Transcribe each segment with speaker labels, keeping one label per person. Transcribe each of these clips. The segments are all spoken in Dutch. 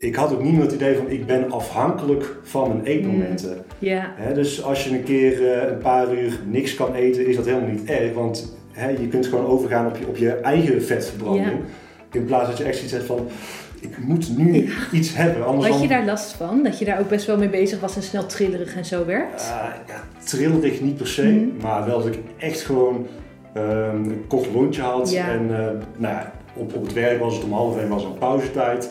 Speaker 1: ik had ook niet meer het idee van ik ben afhankelijk van mijn eetmomenten.
Speaker 2: Ja.
Speaker 1: Hè, dus als je een keer eh, een paar uur niks kan eten, is dat helemaal niet erg. Want je kunt gewoon overgaan op je, op je eigen vetverbranding. In plaats dat je echt zoiets hebt van, ik moet nu iets hebben. Anders
Speaker 2: Had je
Speaker 1: dan,
Speaker 2: daar last van? Dat je daar ook best wel mee bezig was en snel trillerig en zo werd?
Speaker 1: Ah, ja, trillerig niet per se,
Speaker 2: Mhm.
Speaker 1: maar wel dat ik echt gewoon ehm, een kort lontje had.
Speaker 2: Ja.
Speaker 1: En eh, nou ja, op, op het werk was het om half één was een pauzetijd.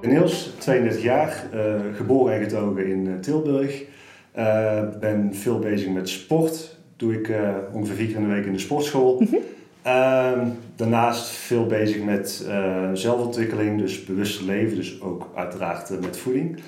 Speaker 1: Ik ben Niels, 32 jaar, eh, geboren en getogen in eh, Tilburg. Eh, ben veel bezig met sport. Doe ik ongeveer vier keer in de week in de sportschool. Ehm, daarnaast veel bezig met zelfontwikkeling, dus bewust leven, dus ook uiteraard met voeding.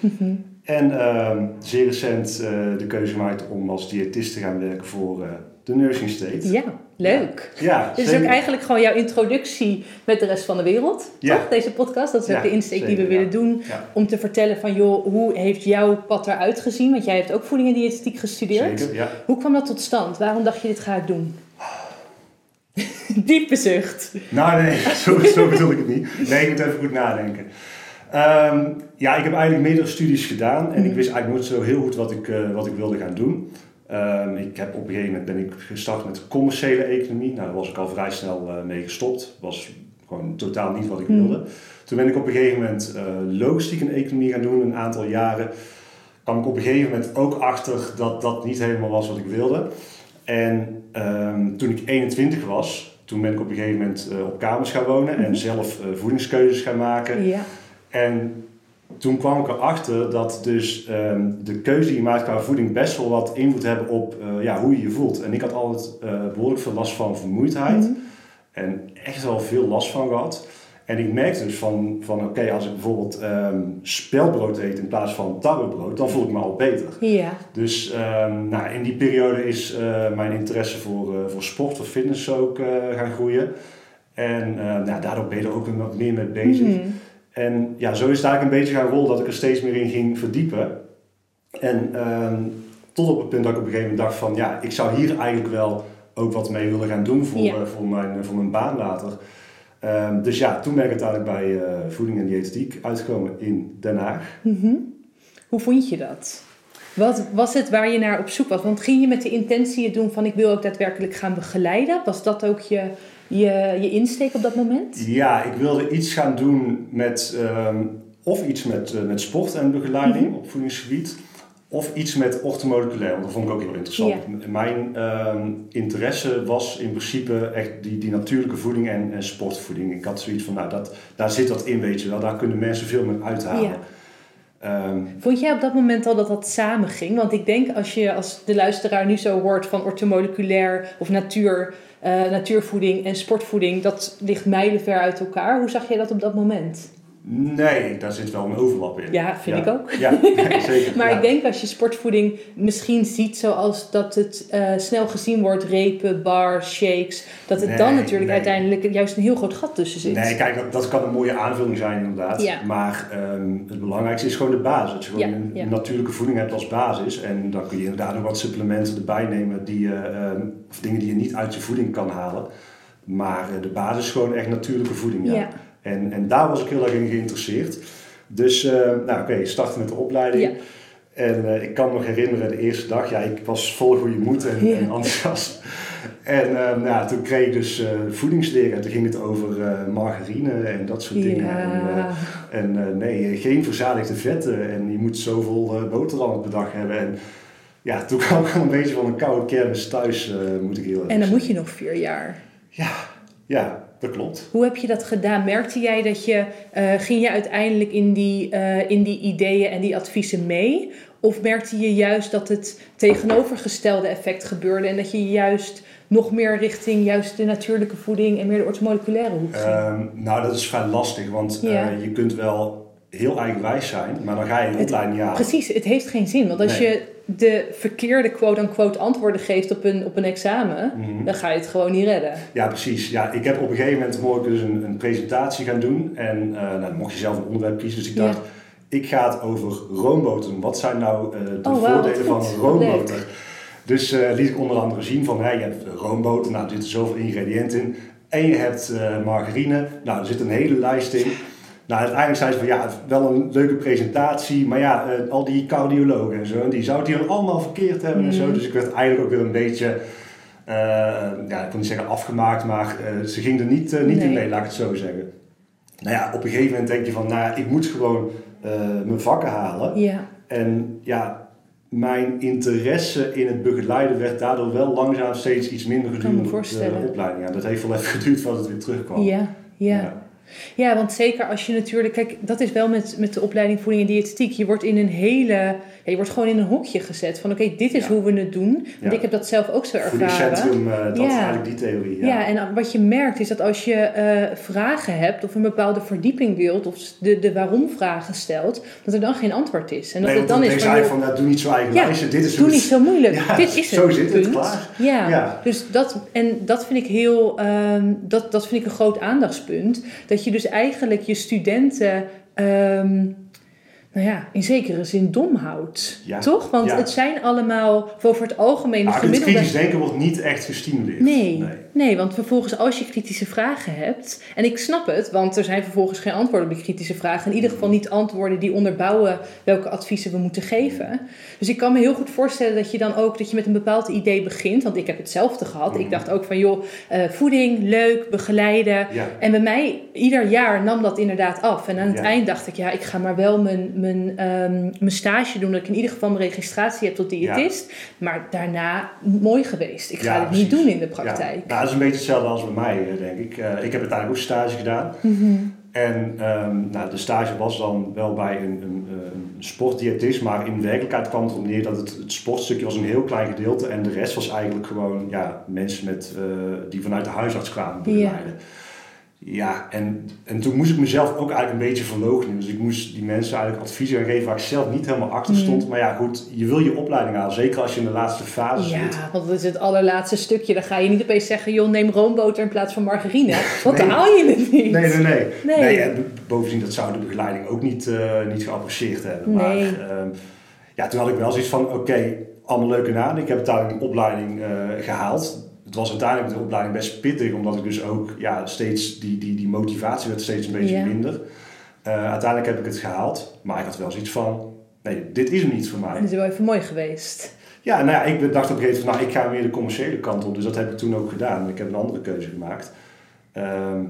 Speaker 1: En ehm, zeer recent de keuze gemaakt om als diëtist te gaan werken voor de Nursing State.
Speaker 2: Ja, leuk.
Speaker 1: Ja,
Speaker 2: Dit is ook eigenlijk gewoon jouw introductie met de rest van de wereld,
Speaker 1: Ja.
Speaker 2: toch? Deze podcast, dat is ook
Speaker 1: Ja,
Speaker 2: de insteek die we willen doen. Om te vertellen van, joh, hoe heeft jouw pad eruit gezien? Want jij hebt ook voeding en diëtetiek gestudeerd.
Speaker 1: Zeker.
Speaker 2: Hoe kwam dat tot stand? Waarom dacht je, dit ga ik doen? Diepe zucht.
Speaker 1: Nou nee, zo, zo bedoel ik het niet. Nee, ik moet even goed nadenken. Ehm, ja, ik heb eigenlijk meerdere studies gedaan en ik wist eigenlijk nooit zo heel goed wat ik, eh, wat ik wilde gaan doen. Ehm, ik heb op een gegeven moment ben ik gestart met commerciële economie. Nou, daar was ik al vrij snel eh, mee gestopt. Was gewoon totaal niet wat ik wilde. Toen ben ik op een gegeven moment eh, logistiek en economie gaan doen, een aantal jaren. Kwam ik op een gegeven moment ook achter dat dat niet helemaal was wat ik wilde. En ehm, toen ik 21 was, toen ben ik op een gegeven moment eh, op kamers gaan wonen en zelf eh, voedingskeuzes gaan maken.
Speaker 2: Ja.
Speaker 1: En toen kwam ik erachter dat dus ehm, de keuze die je maakt qua voeding best wel wat invloed hebben op eh, ja, hoe je je voelt. En ik had altijd eh, behoorlijk veel last van vermoeidheid. En echt wel veel last van gehad. En ik merkte dus van, van oké, als ik bijvoorbeeld ehm spelbrood eet in plaats van tarwebrood, dan voel ik me al beter.
Speaker 2: Ja.
Speaker 1: Dus ehm, nou, in die periode is eh, mijn interesse voor, voor sport, voor fitness ook gaan groeien. En nou, daardoor ben je er ook weer wat meer mee bezig.
Speaker 2: Mhm.
Speaker 1: En ja, zo is het eigenlijk een beetje gaan rollen dat ik er steeds meer in ging verdiepen. En ehm, tot op het punt dat ik op een gegeven moment dacht van ja, ik zou hier eigenlijk wel ook wat mee willen gaan doen voor,
Speaker 2: Ja.
Speaker 1: voor, mijn, voor mijn baan later. Ehm, dus ja, toen ben ik uiteindelijk bij eh, voeding en diëtetiek uitgekomen in Den Haag.
Speaker 2: Mhm. Hoe vond je dat? Wat was het waar je naar op zoek was? Want ging je met de intentie het doen van ik wil ook daadwerkelijk gaan begeleiden? Was dat ook je, je, je insteek op dat moment?
Speaker 1: Ja, ik wilde iets gaan doen met, ehm, of iets met, eh, met sport en begeleiding
Speaker 2: Mhm.
Speaker 1: op voedingsgebied, of iets met orthomoleculair, want dat vond ik ook heel interessant. Mijn ehm, interesse was in principe echt die, die natuurlijke voeding en, en sportvoeding. Ik had zoiets van, nou, dat, daar zit dat in, weet je wel, daar kunnen mensen veel meer uithalen.
Speaker 2: Ja.
Speaker 1: Ehm,
Speaker 2: Vond jij op dat moment al dat dat samen ging? Want ik denk als je als de luisteraar nu zo hoort van orthomoleculair of natuur, eh, natuurvoeding en sportvoeding, dat ligt mijlenver uit elkaar. Hoe zag jij dat op dat moment?
Speaker 1: Nee, daar zit wel een overlap in.
Speaker 2: Ja, vind ik ook.
Speaker 1: Ja, zeker.
Speaker 2: Maar
Speaker 1: ja.
Speaker 2: ik denk als je sportvoeding misschien ziet zoals dat het eh, snel gezien wordt, repen, bars, shakes, dat het dan natuurlijk
Speaker 1: nee.
Speaker 2: uiteindelijk juist een heel groot gat tussen zit.
Speaker 1: Nee, kijk, dat, dat kan een mooie aanvulling zijn inderdaad. Maar ehm, het belangrijkste is gewoon de basis. Dat je gewoon een natuurlijke voeding hebt als basis. En dan kun je inderdaad ook wat supplementen erbij nemen. Die, je, ehm, of dingen die je niet uit je voeding kan halen. Maar eh, de basis is gewoon echt natuurlijke voeding. Ja. En, en daar was ik heel erg in geïnteresseerd. Dus, eh, nou oké, starten met de opleiding.
Speaker 2: Ja.
Speaker 1: En eh, ik kan me nog herinneren, de eerste dag, ja, ik was vol goede moed en,
Speaker 2: Ja.
Speaker 1: en enthousiast. En eh, nou, toen kreeg ik dus eh voedingsleer en toen ging het over margarine en dat soort dingen. En,
Speaker 2: Ja.
Speaker 1: en nee, geen verzadigde vetten en je moet zoveel boterhammen per dag hebben. En ja, toen kwam ik al een beetje van een koude kermis thuis, moet ik heel erg
Speaker 2: En dan moet je nog vier jaar.
Speaker 1: Ja, ja, dat klopt.
Speaker 2: Hoe heb je dat gedaan? Merkte jij dat je, eh, ging je uiteindelijk in die, eh, in die ideeën en die adviezen mee? Of merkte je juist dat het tegenovergestelde effect gebeurde en dat je juist nog meer richting juist de natuurlijke voeding en meer de orthomoleculaire hoek ging?
Speaker 1: Ehm, nou, dat is vrij lastig, want eh, je kunt wel heel eigenwijs zijn, maar dan ga je de opleiding aan.
Speaker 2: Precies, het heeft geen zin. Want als
Speaker 1: Nee.
Speaker 2: je de verkeerde quote-unquote antwoorden geeft op een, op een examen,
Speaker 1: Mhm.
Speaker 2: dan ga je het gewoon niet redden.
Speaker 1: Ja, precies. Ja, ik heb op een gegeven moment mocht ik dus een, een presentatie gaan doen. En eh, nou, dan mocht je zelf een onderwerp kiezen. Dus ik
Speaker 2: Ja.
Speaker 1: dacht, ik ga het over roomboter doen. Wat zijn nou eh, de
Speaker 2: Oh,
Speaker 1: voordelen van
Speaker 2: goed.
Speaker 1: een roomboter? Dus eh, liet ik onder andere zien van, hè, je hebt roomboter, nou er zitten zoveel ingrediënten in. En je hebt margarine, nou er zit een hele lijst in. Nou, uiteindelijk zei ze van ja, wel een leuke presentatie, maar ja, eh, al die cardiologen en zo, die zouden die dan allemaal verkeerd hebben en zo.
Speaker 2: Mhm.
Speaker 1: Dus ik werd eigenlijk ook weer een beetje, eh, ja, ik wil niet zeggen afgemaakt, maar eh, ze ging er niet, niet in mee, laat ik het zo zeggen. Nou ja, op een gegeven moment denk je van, nou ik moet gewoon mijn vakken halen.
Speaker 2: Ja,
Speaker 1: En ja, mijn interesse in het begeleiden werd daardoor wel langzaam steeds iets minder gedurende de opleiding. Ja, dat heeft wel even geduurd voordat het weer terugkwam.
Speaker 2: ja, ja. Ja, want zeker als je natuurlijk, kijk, dat is wel met, met de opleiding voeding en diëtetiek. Je wordt in een hele, ja, je wordt gewoon in een hokje gezet van oké, dit is
Speaker 1: Ja.
Speaker 2: hoe we het doen. Want ik heb dat zelf ook zo ervaren.
Speaker 1: Voedingscentrum, eh, dat is eigenlijk die theorie. Ja.
Speaker 2: Ja. en wat je merkt is dat als je eh, vragen hebt of een bepaalde verdieping wilt of de, de waarom vragen stelt, dat er dan geen antwoord is. En dat
Speaker 1: nee,
Speaker 2: het dan
Speaker 1: dan
Speaker 2: is van,
Speaker 1: eigenlijk van, nou, doe niet zo eigen
Speaker 2: Ja,
Speaker 1: dit is
Speaker 2: doe niet zo moeilijk. Dit is
Speaker 1: zo
Speaker 2: het.
Speaker 1: zit het, klaar.
Speaker 2: Ja.
Speaker 1: Ja.
Speaker 2: dus dat, en dat vind ik heel, ehm, dat, dat vind ik een groot aandachtspunt. Dat je dus eigenlijk je studenten, ehm, nou ja, in zekere zin dom houdt.
Speaker 1: Ja.
Speaker 2: Toch? Want
Speaker 1: Ja.
Speaker 2: het zijn allemaal, voor het algemeen, de
Speaker 1: Nou, het
Speaker 2: gemiddelde...
Speaker 1: kritisch denken wordt niet echt gestimuleerd.
Speaker 2: Nee, nee. Want vervolgens als je kritische vragen hebt, en ik snap het, want er zijn vervolgens geen antwoorden op die kritische vragen, in ieder geval niet antwoorden die onderbouwen welke adviezen we moeten geven. Dus ik kan me heel goed voorstellen dat je dan ook, dat je met een bepaald idee begint, want ik heb hetzelfde gehad. Ik
Speaker 1: Mhm.
Speaker 2: dacht ook van joh, eh, voeding, leuk, begeleiden.
Speaker 1: Ja.
Speaker 2: En bij mij, ieder jaar nam dat inderdaad af. En aan het
Speaker 1: Ja.
Speaker 2: eind dacht ik, ja, ik ga maar wel mijn, mijn, ehm, mijn stage doen, dat ik in ieder geval mijn registratie heb tot diëtist. Maar daarna mooi geweest. Ik ga het niet doen in de praktijk.
Speaker 1: Nou, dat is een beetje hetzelfde als bij mij, eh, denk ik. Eh, ik heb uiteindelijk ook stage gedaan.
Speaker 2: Mhm.
Speaker 1: En ehm, nou, de stage was dan wel bij een, een, een sportdiëtist, maar in werkelijkheid kwam het erop neer dat het, het sportstukje was een heel klein gedeelte en de rest was eigenlijk gewoon ja, mensen met, eh, die vanuit de huisarts kwamen begeleiden. Ja, en, en toen moest ik mezelf ook eigenlijk een beetje verloochenen. Dus ik moest die mensen eigenlijk advies gaan geven waar ik zelf niet helemaal achter
Speaker 2: Mhm.
Speaker 1: stond. Maar ja, goed, je wil je opleiding halen, zeker als je in de laatste fase zit.
Speaker 2: Ja, want dat is het allerlaatste stukje. Dan ga je niet opeens zeggen, joh, neem roomboter in plaats van margarine. Want dan haal je het niet.
Speaker 1: Nee, nee, nee.
Speaker 2: Nee.
Speaker 1: nee. en bovendien, dat zou de begeleiding ook niet, eh, niet geapprecieerd hebben. Maar ehm, ja, toen had ik wel zoiets van, oké, allemaal leuke naden. Ik heb uiteindelijk een opleiding eh, gehaald. Het was uiteindelijk de opleiding best pittig, omdat ik dus ook ja, steeds, die, die, die motivatie werd steeds een beetje
Speaker 2: Ja.
Speaker 1: minder. Eh, uiteindelijk heb ik het gehaald, maar ik had wel zoiets van, nee, dit is hem niet voor mij.
Speaker 2: Dat is wel even mooi geweest.
Speaker 1: Ja, nou ja, ik dacht op een gegeven moment van, nou, ik ga meer de commerciële kant op. Dus dat heb ik toen ook gedaan. Ik heb een andere keuze gemaakt. Ehm,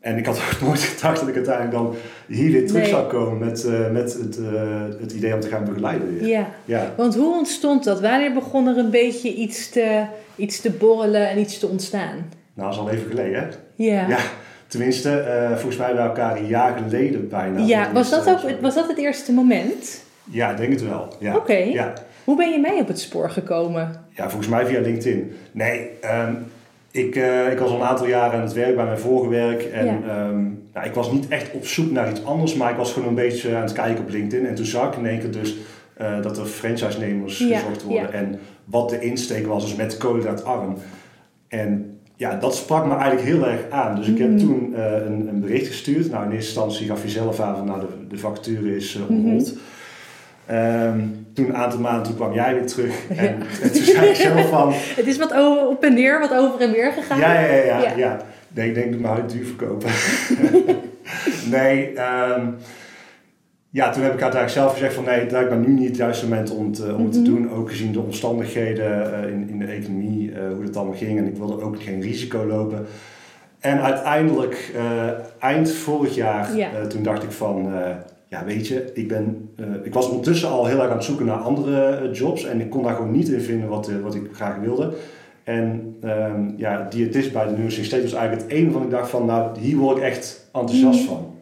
Speaker 1: en ik had ook nooit gedacht dat ik uiteindelijk dan hier weer terug
Speaker 2: Nee.
Speaker 1: zou komen met, eh, met het, eh, het idee om te gaan begeleiden weer.
Speaker 2: Ja.
Speaker 1: Ja.
Speaker 2: Want hoe ontstond dat? Wanneer begon er een beetje iets te, iets te borrelen en iets te ontstaan?
Speaker 1: Nou, dat is al even geleden, hè?
Speaker 2: Ja.
Speaker 1: Ja, tenminste, eh, volgens mij bij elkaar een jaar geleden bijna.
Speaker 2: Ja, was dat, ook, was dat het eerste moment?
Speaker 1: Ja, ik denk het wel. Ja.
Speaker 2: Oké.
Speaker 1: Ja.
Speaker 2: Hoe ben je mij op het spoor gekomen?
Speaker 1: Ja, volgens mij via LinkedIn. Nee, ehm, ik, eh, ik was al een aantal jaren aan het werk bij mijn vorige werk. En
Speaker 2: Ja.
Speaker 1: ehm, nou, ik was niet echt op zoek naar iets anders, maar ik was gewoon een beetje aan het kijken op LinkedIn. En toen zag ik in één keer dus eh, dat er franchise-nemers
Speaker 2: Ja,
Speaker 1: gezocht worden.
Speaker 2: ja.
Speaker 1: En wat de insteek was, dus met koolhydraatarm. En ja, dat sprak me eigenlijk heel erg aan. Dus ik heb
Speaker 2: Mhm.
Speaker 1: toen eh, een, een bericht gestuurd. Nou, in eerste instantie gaf je zelf aan van nou, de, de vacature is uh. Ehm, toen een aantal maanden, toen kwam jij weer terug. En, en toen zei ik zelf van,
Speaker 2: Het is wat o- op en neer, wat over en weer gegaan.
Speaker 1: ja, ja, ja, ja.
Speaker 2: Ja.
Speaker 1: Nee, ik denk, doe maar duur verkopen. nee, ehm, ja, toen heb ik uiteindelijk zelf gezegd van nee, het lijkt me nu niet het juiste moment om, te, om het te
Speaker 2: Mhm.
Speaker 1: doen. Ook gezien de omstandigheden eh, in, in de economie, eh, hoe het allemaal ging. En ik wilde ook geen risico lopen. En uiteindelijk, eh, eind vorig jaar,
Speaker 2: Ja.
Speaker 1: eh, toen dacht ik van, eh, ja weet je, ik, ben, eh, ik was ondertussen al heel erg aan het zoeken naar andere eh, jobs. En ik kon daar gewoon niet in vinden wat, eh, wat ik graag wilde. En ehm, ja, diëtist bij de Nursing State was eigenlijk het enige van ik dacht van, nou, hier word ik echt enthousiast
Speaker 2: Mhm.
Speaker 1: van.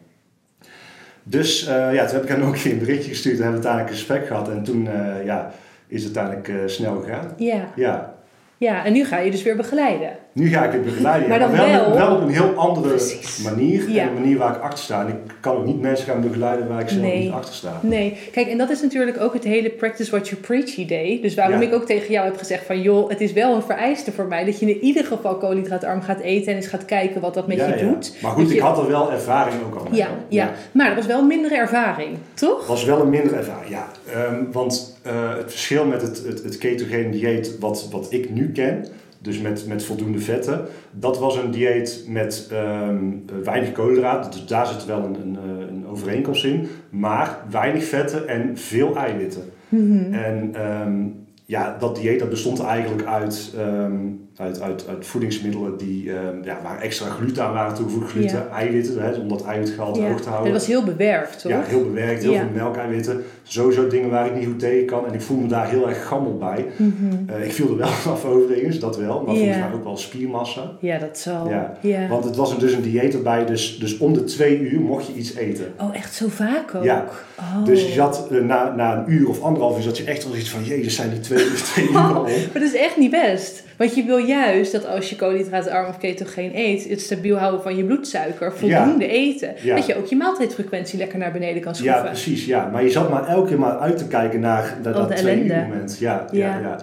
Speaker 1: Dus ja, toen heb ik hen ook een berichtje gestuurd en hebben we uiteindelijk een gesprek gehad. En toen ja, is het uiteindelijk snel gegaan.
Speaker 2: Ja.
Speaker 1: Ja,
Speaker 2: ja, en nu ga je dus weer begeleiden.
Speaker 1: Nu ga ik het begeleiden,
Speaker 2: Maar
Speaker 1: wel,
Speaker 2: wel-
Speaker 1: wel op een heel andere
Speaker 2: Precies.
Speaker 1: manier.
Speaker 2: Ja.
Speaker 1: En een manier waar ik achter sta. En ik kan ook niet mensen gaan begeleiden waar ik zelf
Speaker 2: Nee.
Speaker 1: niet achter sta.
Speaker 2: Nee, kijk, en dat is natuurlijk ook het hele practice what you preach idee. Dus waarom
Speaker 1: Ja.
Speaker 2: ik ook tegen jou heb gezegd van... joh, het is wel een vereiste voor mij dat je in ieder geval koolhydraatarm gaat eten... en eens gaat kijken wat dat met
Speaker 1: Ja,
Speaker 2: je
Speaker 1: ja.
Speaker 2: doet.
Speaker 1: Maar goed,
Speaker 2: Dat
Speaker 1: ik
Speaker 2: je-
Speaker 1: had er wel ervaring ook al mee.
Speaker 2: Ja, ja, maar dat was wel een mindere ervaring, toch?
Speaker 1: was wel een minder ervaring, ja. Ehm, want eh, het verschil met het, het, het ketogene dieet wat, wat ik nu ken, dus met, met voldoende vetten, dat was een dieet met ehm, weinig koolhydraten. Dus daar zit wel een, een, eh, een overeenkomst in. Maar weinig vetten en veel eiwitten.
Speaker 2: Mhm.
Speaker 1: En ehm, ja, dat dieet dat bestond eigenlijk uit, ehm, uit, uit, uit voedingsmiddelen die, ehm, ja, waar extra gluten aan waren toegevoegd. Gluten, eiwitten, hè, om dat eiwitgehalte
Speaker 2: Ja.
Speaker 1: hoog te
Speaker 2: Het
Speaker 1: houden.
Speaker 2: was heel bewerkt, toch?
Speaker 1: Ja, heel bewerkt, heel
Speaker 2: Ja.
Speaker 1: veel melkeiwitten. Sowieso dingen waar ik niet goed tegen kan. En ik voel me daar heel erg gammel bij.
Speaker 2: Mhm.
Speaker 1: Eh, ik viel er wel af overigens, dat wel. Maar volgens mij ook wel spiermassa.
Speaker 2: Ja, dat zal.
Speaker 1: Ja. Want het was een, dus een dieet erbij, dus, dus om de twee uur mocht je iets eten.
Speaker 2: Oh, echt zo vaak ook?
Speaker 1: Ja.
Speaker 2: Oh.
Speaker 1: Dus je zat eh, na, na een uur of anderhalf uur, zat je echt wel iets van, jezus, zijn die twee, twee uur al om?
Speaker 2: Maar dat is echt niet best. Want je wil juist dat als je koolhydraatarm of ketogeen eet, het stabiel houden van je bloedsuiker, voldoende eten.
Speaker 1: Ja.
Speaker 2: Dat je ook je maaltijdfrequentie lekker naar beneden kan
Speaker 1: Ja,
Speaker 2: schroeven.
Speaker 1: precies. Ja. Maar je zat maar elke keer maar uit te kijken naar, naar dat twee uur moment. Ja, ja.
Speaker 2: Ja.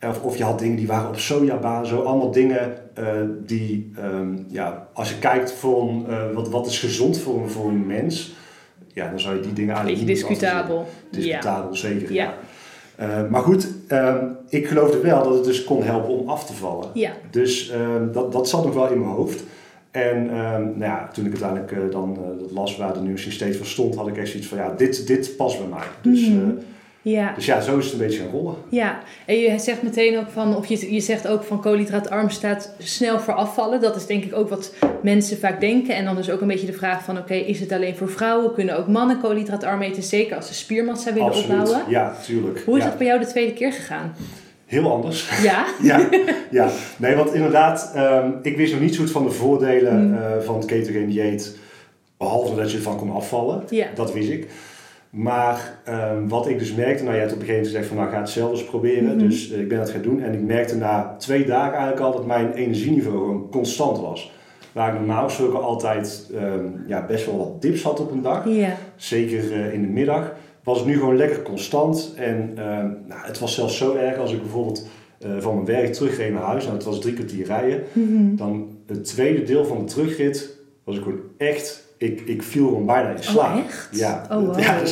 Speaker 1: ja. Of, of je had dingen die waren op sojabaan, zo allemaal dingen eh, die, ehm, ja, als je kijkt een, eh, wat, wat is gezond voor een, voor een mens, ja, dan zou je die dingen eigenlijk
Speaker 2: Beetje
Speaker 1: niet
Speaker 2: discutabel.
Speaker 1: Discutabel, zeker.
Speaker 2: Ja.
Speaker 1: Eh, maar goed, ehm, ik geloofde wel dat het dus kon helpen om af te vallen.
Speaker 2: Ja.
Speaker 1: Dus ehm, dat, dat zat nog wel in mijn hoofd. En ehm, nou ja, toen ik uiteindelijk eh, dan eh, dat las waar de nursing steeds voor stond, had ik echt zoiets van ja, dit, dit past bij mij. Dus,
Speaker 2: Mhm. Ja.
Speaker 1: dus ja, zo is het een beetje gaan rollen.
Speaker 2: Ja, en je zegt meteen ook van, of je, je zegt ook van koolhydraatarm staat snel voor afvallen. Dat is denk ik ook wat mensen vaak denken. En dan dus ook een beetje de vraag van, oké, is het alleen voor vrouwen? Kunnen ook mannen koolhydraatarm eten? Zeker als ze spiermassa willen
Speaker 1: Absoluut.
Speaker 2: opbouwen.
Speaker 1: Ja, tuurlijk.
Speaker 2: Hoe is
Speaker 1: ja.
Speaker 2: dat bij jou de tweede keer gegaan?
Speaker 1: Heel anders.
Speaker 2: Ja?
Speaker 1: ja, ja, nee, want inderdaad, ehm, ik wist nog niet zo goed van de voordelen
Speaker 2: Mm.
Speaker 1: eh, van het ketogene dieet. Behalve dat je ervan kon afvallen.
Speaker 2: Ja.
Speaker 1: Dat wist ik. Maar ehm, wat ik dus merkte, nou je hebt op een gegeven moment gezegd van nou ga het zelf eens proberen.
Speaker 2: Mhm.
Speaker 1: Dus eh, ik ben dat gaan doen. En ik merkte na twee dagen eigenlijk al dat mijn energieniveau gewoon constant was. Waar ik normaal gesproken altijd ehm, ja, best wel wat dips had op een dag. Zeker eh, in de middag. Was het nu gewoon lekker constant. En ehm, nou, het was zelfs zo erg als ik bijvoorbeeld eh, van mijn werk terugreed naar huis. Nou, het was drie kwartier rijden.
Speaker 2: Mhm.
Speaker 1: Dan het tweede deel van de terugrit was ik gewoon echt... Ik, ik viel gewoon bijna in slaap.
Speaker 2: Oh, echt?
Speaker 1: Ja,
Speaker 2: Oh, wow.
Speaker 1: ja dus,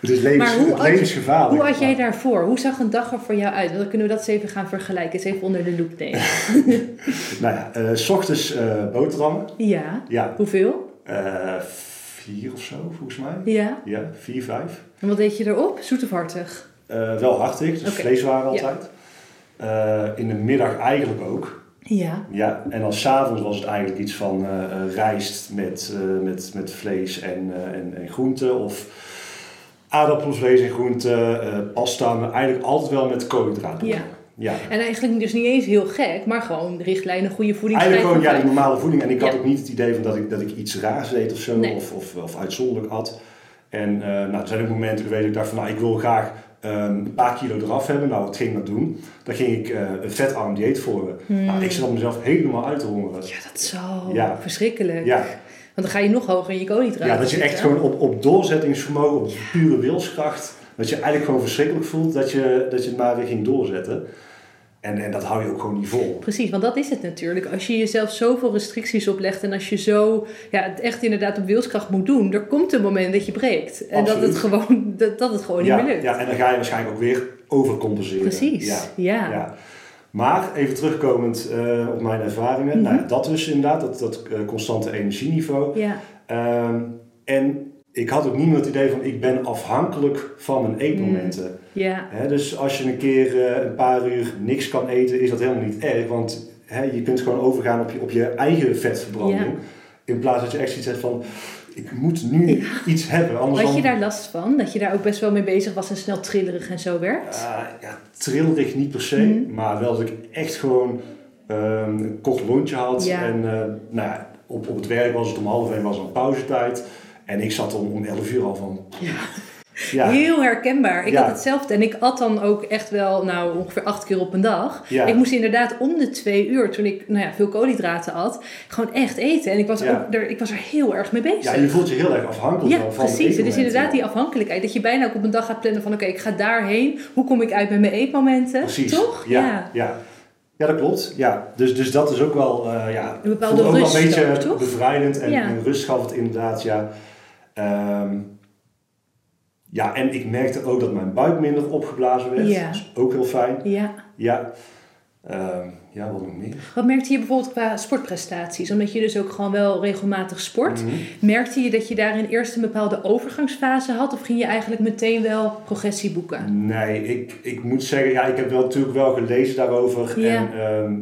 Speaker 1: het is levens,
Speaker 2: Maar hoe
Speaker 1: het levensgevaarlijk.
Speaker 2: Hoe had jij daarvoor? Hoe zag een dag er voor jou uit? Dan kunnen we dat eens even gaan vergelijken. Eens even onder de loep nemen.
Speaker 1: Nou ja, eh, s ochtends eh, boterhammen.
Speaker 2: Ja.
Speaker 1: Ja,
Speaker 2: Hoeveel?
Speaker 1: eh, vier of zo volgens mij.
Speaker 2: Ja.
Speaker 1: Ja, vier, vijf.
Speaker 2: En wat deed je erop? Zoet of hartig?
Speaker 1: Wel hartig, dus
Speaker 2: Oké.
Speaker 1: vleeswaren altijd. In de middag eigenlijk ook.
Speaker 2: Ja.
Speaker 1: Ja, en dan s'avonds was het eigenlijk iets van eh, eh, rijst met, eh, met, met vlees en, en, en groenten. Of aardappelvlees en groenten, pasta. Maar eigenlijk altijd wel met koolhydraten.
Speaker 2: Ja.
Speaker 1: ja.
Speaker 2: En eigenlijk dus niet eens heel gek, maar gewoon richtlijnen, goede voeding.
Speaker 1: Eigenlijk gewoon ja, die normale voeding. En ik had
Speaker 2: Ja.
Speaker 1: ook niet het idee van dat ik, dat ik iets raars deed of zo.
Speaker 2: Nee.
Speaker 1: Of, of, of uitzonderlijk at. En nou, er zijn ook momenten geweest dat ik dacht van nou, ik wil graag een paar kilo eraf hebben. Nou, wat ging ik dat doen? Dan ging ik eh, een vetarm dieet volgen.
Speaker 2: Hmm.
Speaker 1: Nou, ik zat mezelf helemaal uit te hongeren.
Speaker 2: Ja, dat is zo
Speaker 1: Ja.
Speaker 2: verschrikkelijk.
Speaker 1: Ja,
Speaker 2: Want dan ga je nog hoger in je koolhydraten
Speaker 1: ja, dat je echt gewoon op, op doorzettingsvermogen, op pure wilskracht, dat je eigenlijk gewoon verschrikkelijk voelt dat je, dat je het maar weer ging doorzetten. En, en dat hou je ook gewoon niet vol.
Speaker 2: Precies, want dat is het natuurlijk. Als je jezelf zoveel restricties oplegt en als je zo ja, het echt inderdaad op wilskracht moet doen, er komt een moment dat je breekt. En dat het, gewoon, dat, dat het gewoon
Speaker 1: Ja,
Speaker 2: niet meer lukt.
Speaker 1: ja, en dan ga je waarschijnlijk ook weer overcompenseren.
Speaker 2: Precies,
Speaker 1: Ja,
Speaker 2: ja.
Speaker 1: ja. Maar even terugkomend eh, op mijn ervaringen.
Speaker 2: Mhm.
Speaker 1: Nou, dat dus inderdaad, dat, dat eh, constante energieniveau.
Speaker 2: Ja.
Speaker 1: Ehm, en ik had ook niet meer het idee van ik ben afhankelijk van mijn eetmomenten.
Speaker 2: Ja.
Speaker 1: Dus als je een keer eh, een paar uur niks kan eten, is dat helemaal niet erg. Want je kunt gewoon overgaan op je, op je eigen vetverbranding.
Speaker 2: Ja.
Speaker 1: In plaats dat je echt zoiets hebt van, ik moet nu iets hebben. Anders
Speaker 2: Had je
Speaker 1: dan,
Speaker 2: daar last van? Dat je daar ook best wel mee bezig was en snel trillerig en zo werd?
Speaker 1: Ah, ja, trillerig niet per se,
Speaker 2: Mhm.
Speaker 1: maar wel dat ik echt gewoon ehm, een kort lontje had.
Speaker 2: Ja.
Speaker 1: En eh, nou ja, op, op het werk was het om half één was een pauzetijd. En ik zat om, om 11 uur al van, Ja.
Speaker 2: Heel herkenbaar. Ik
Speaker 1: Ja.
Speaker 2: had hetzelfde. En ik at dan ook echt wel nou, ongeveer acht keer op een dag.
Speaker 1: Ja.
Speaker 2: Ik moest inderdaad om de twee uur, toen ik nou ja, veel koolhydraten at, gewoon echt eten. En ik was,
Speaker 1: Ja.
Speaker 2: ook er, ik was er heel erg mee bezig.
Speaker 1: Ja, je voelt je heel erg afhankelijk
Speaker 2: Ja,
Speaker 1: van, van het
Speaker 2: precies. Het is inderdaad
Speaker 1: ja.
Speaker 2: die afhankelijkheid. Dat je bijna ook op een dag gaat plannen van... oké, ik ga daarheen. Hoe kom ik uit bij mijn eetmomenten?
Speaker 1: Precies.
Speaker 2: Toch?
Speaker 1: Ja, ja. ja. dat klopt. Ja. Dus, dus dat is ook wel, eh ja,
Speaker 2: Een bepaalde
Speaker 1: voelt ook wel
Speaker 2: rust
Speaker 1: een beetje
Speaker 2: ook,
Speaker 1: bevrijdend en,
Speaker 2: Ja.
Speaker 1: en rust gaf het inderdaad, ja. Ehm, ja, en ik merkte ook dat mijn buik minder opgeblazen werd.
Speaker 2: Ja.
Speaker 1: Dat is ook heel fijn.
Speaker 2: Ja.
Speaker 1: Ja. Ehm, ja, wat nog meer?
Speaker 2: Wat merkte je bijvoorbeeld qua sportprestaties? Omdat je dus ook gewoon wel regelmatig sport.
Speaker 1: Mhm.
Speaker 2: Merkte je dat je daarin eerst een bepaalde overgangsfase had? Of ging je eigenlijk meteen wel progressie boeken?
Speaker 1: Nee, ik, ik moet zeggen, ja, ik heb wel natuurlijk wel gelezen daarover
Speaker 2: Ja.
Speaker 1: en ehm,